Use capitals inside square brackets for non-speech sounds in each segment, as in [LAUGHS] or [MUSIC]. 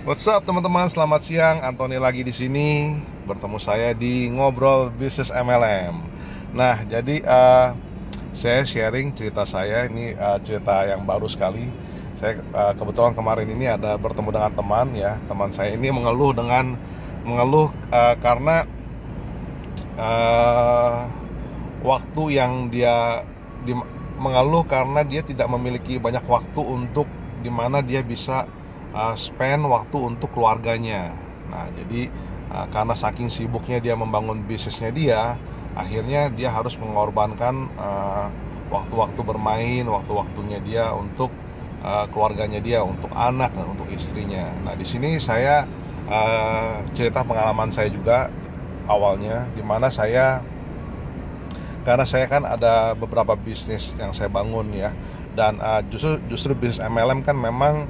What's up teman-teman? Selamat siang. Anthony lagi di sini bertemu saya di ngobrol bisnis MLM. Nah, jadi uh, saya sharing cerita saya ini uh, cerita yang baru sekali. Saya uh, kebetulan kemarin ini ada bertemu dengan teman ya. Teman saya ini mengeluh dengan mengeluh uh, karena uh, waktu yang dia di, mengeluh karena dia tidak memiliki banyak waktu untuk di mana dia bisa uh, spend waktu untuk keluarganya. Nah, jadi uh, karena saking sibuknya dia membangun bisnisnya dia, akhirnya dia harus mengorbankan uh, waktu-waktu bermain, waktu-waktunya dia untuk uh, keluarganya dia, untuk anak dan untuk istrinya. Nah, di sini saya cerita pengalaman saya juga awalnya, di mana saya karena saya kan ada beberapa bisnis yang saya bangun ya dan uh, justru justru bisnis MLM kan memang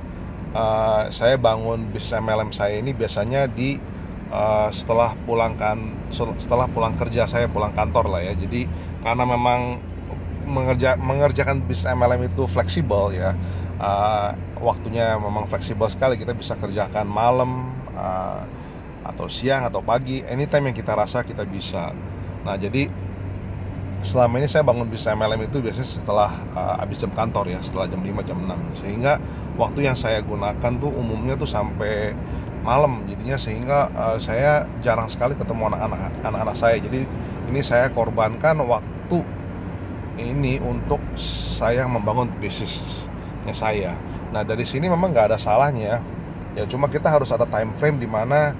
uh, saya bangun bisnis MLM saya ini biasanya di uh, setelah pulang kan setelah pulang kerja saya pulang kantor lah ya. Jadi karena memang mengerja, mengerjakan bisnis MLM itu fleksibel ya uh, waktunya memang fleksibel sekali. Kita bisa kerjakan malam uh, atau siang atau pagi anytime yang kita rasa kita bisa. Nah jadi selama ini saya bangun bisnis MLM itu biasanya setelah uh, habis jam kantor ya setelah jam 5 jam 6 sehingga waktu yang saya gunakan tuh umumnya tuh sampai malam. Jadinya sehingga uh, saya jarang sekali ketemu anak-anak anak-anak saya. Jadi ini saya korbankan waktu ini untuk saya membangun bisnisnya saya. Nah dari sini memang nggak ada salahnya ya. Cuma kita harus ada time frame di mana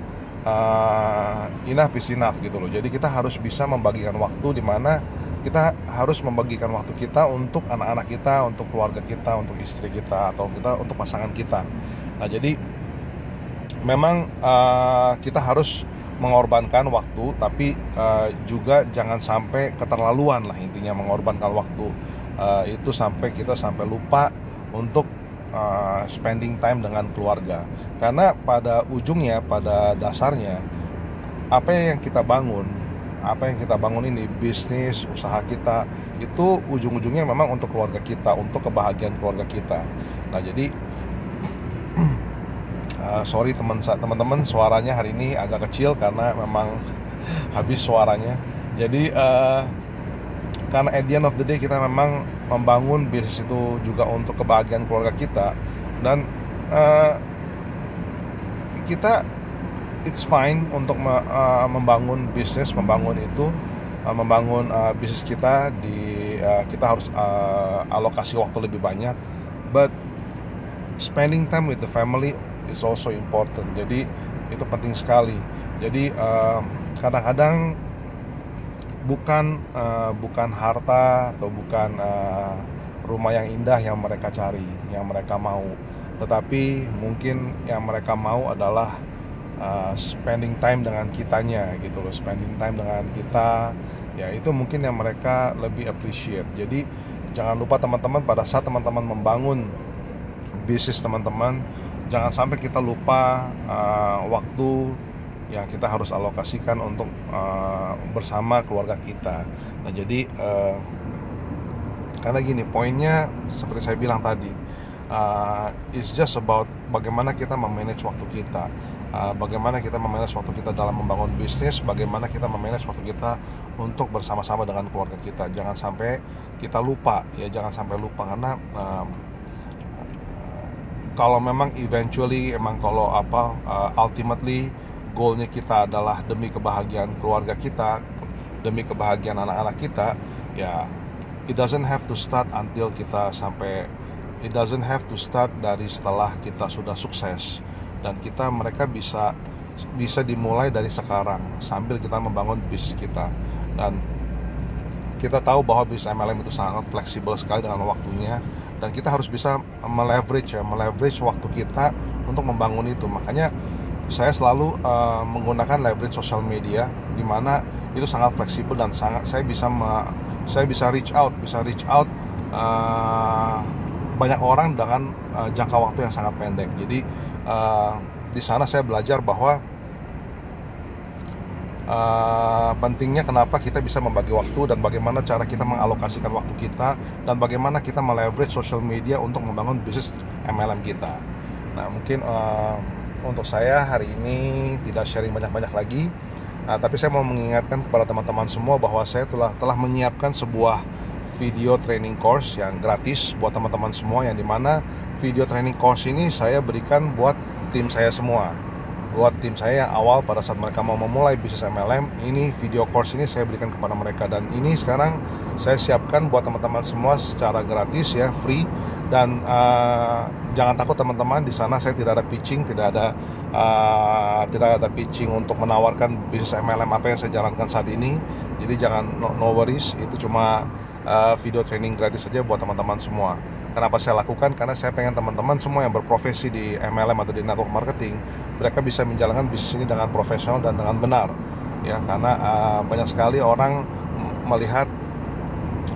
uh, enough is enough gitu loh. Jadi kita harus bisa membagikan waktu di mana kita harus membagikan waktu kita untuk anak-anak kita, untuk keluarga kita, untuk istri kita, atau kita untuk pasangan kita. Nah, jadi memang uh, kita harus mengorbankan waktu, tapi uh, juga jangan sampai keterlaluan lah intinya mengorbankan waktu uh, itu sampai kita sampai lupa untuk uh, spending time dengan keluarga. Karena pada ujungnya, pada dasarnya apa yang kita bangun apa yang kita bangun ini bisnis usaha kita itu ujung-ujungnya memang untuk keluarga kita untuk kebahagiaan keluarga kita. Nah jadi uh, [CLEARS THROAT] sorry teman teman-teman suaranya hari ini agak kecil karena memang [LAUGHS] habis suaranya. Jadi uh, karena at the end of the day kita memang membangun bisnis itu juga untuk kebahagiaan keluarga kita. Dan uh, kita it's fine untuk uh, membangun bisnis, membangun itu, uh, membangun uh, bisnis kita di uh, kita harus uh, alokasi waktu lebih banyak. But spending time with the family is also important. Jadi itu penting sekali. Jadi kadang-kadang uh, bukan uh, bukan harta atau bukan uh, rumah yang indah yang mereka cari, yang mereka mau, tetapi mungkin yang mereka mau adalah uh, spending time dengan kitanya gitu loh spending time dengan kita ya itu mungkin yang mereka lebih appreciate. Jadi jangan lupa teman-teman pada saat teman-teman membangun bisnis teman-teman jangan sampai kita lupa uh, waktu yang kita harus alokasikan untuk uh, bersama keluarga kita. Nah jadi uh, karena gini poinnya seperti saya bilang tadi uh, it's just about bagaimana kita memanage waktu kita uh, bagaimana kita memanage waktu kita dalam membangun bisnis, bagaimana kita memanage waktu kita untuk bersama-sama dengan keluarga kita. Jangan sampai kita lupa, ya jangan sampai lupa karena um, kalau memang eventually emang kalau apa uh, ultimately goalnya kita adalah demi kebahagiaan keluarga kita, demi kebahagiaan anak-anak kita, ya it doesn't have to start until kita sampai it doesn't have to start dari setelah kita sudah sukses. Dan kita mereka bisa bisa dimulai dari sekarang sambil kita membangun bisnis kita. Dan kita tahu bahwa bisnis MLM itu sangat fleksibel sekali dengan waktunya dan kita harus bisa meleverage ya meleverage waktu kita untuk membangun itu. Makanya saya selalu uh, menggunakan leverage sosial media di mana itu sangat fleksibel dan sangat saya bisa me, saya bisa reach out bisa reach out uh, banyak orang dengan uh, jangka waktu yang sangat pendek jadi uh, di sana saya belajar bahwa uh, pentingnya kenapa kita bisa membagi waktu dan bagaimana cara kita mengalokasikan waktu kita dan bagaimana kita meleverage social media untuk membangun bisnis MLM kita. Nah mungkin uh, untuk saya hari ini tidak sharing banyak-banyak lagi Nah, tapi saya mau mengingatkan kepada teman-teman semua bahwa saya telah telah menyiapkan sebuah video training course yang gratis buat teman-teman semua yang di mana video training course ini saya berikan buat tim saya semua. Buat tim saya yang awal pada saat mereka mau memulai bisnis MLM ini video course ini saya berikan kepada mereka. Dan ini sekarang saya siapkan buat teman-teman semua secara gratis ya free. Dan uh, jangan takut teman-teman di sana saya tidak ada pitching tidak ada uh, tidak ada pitching untuk menawarkan bisnis MLM apa yang saya jalankan saat ini. Jadi jangan no, no worries. Itu cuma uh, video training gratis saja buat teman-teman semua Kenapa saya lakukan? Karena saya pengen teman-teman semua yang berprofesi di MLM atau di network marketing, mereka bisa menjalankan bisnis ini dengan profesional dan dengan benar. Ya, karena uh, banyak sekali orang melihat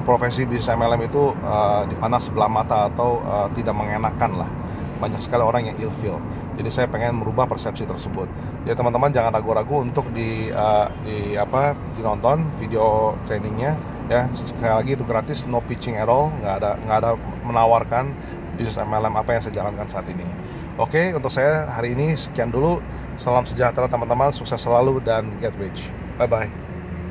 profesi bisnis MLM itu uh, dipandang sebelah mata atau uh, tidak mengenakan lah. Banyak sekali orang yang ilfeel. Jadi saya pengen merubah persepsi tersebut. Jadi teman-teman jangan ragu-ragu untuk di uh, di apa dinonton video trainingnya ya. Sekali lagi itu gratis no pitching at all. Nggak ada nggak ada menawarkan bisnis MLM apa yang saya jalankan saat ini. Oke untuk saya hari ini sekian dulu. Salam sejahtera teman-teman. Sukses selalu dan get rich. Bye bye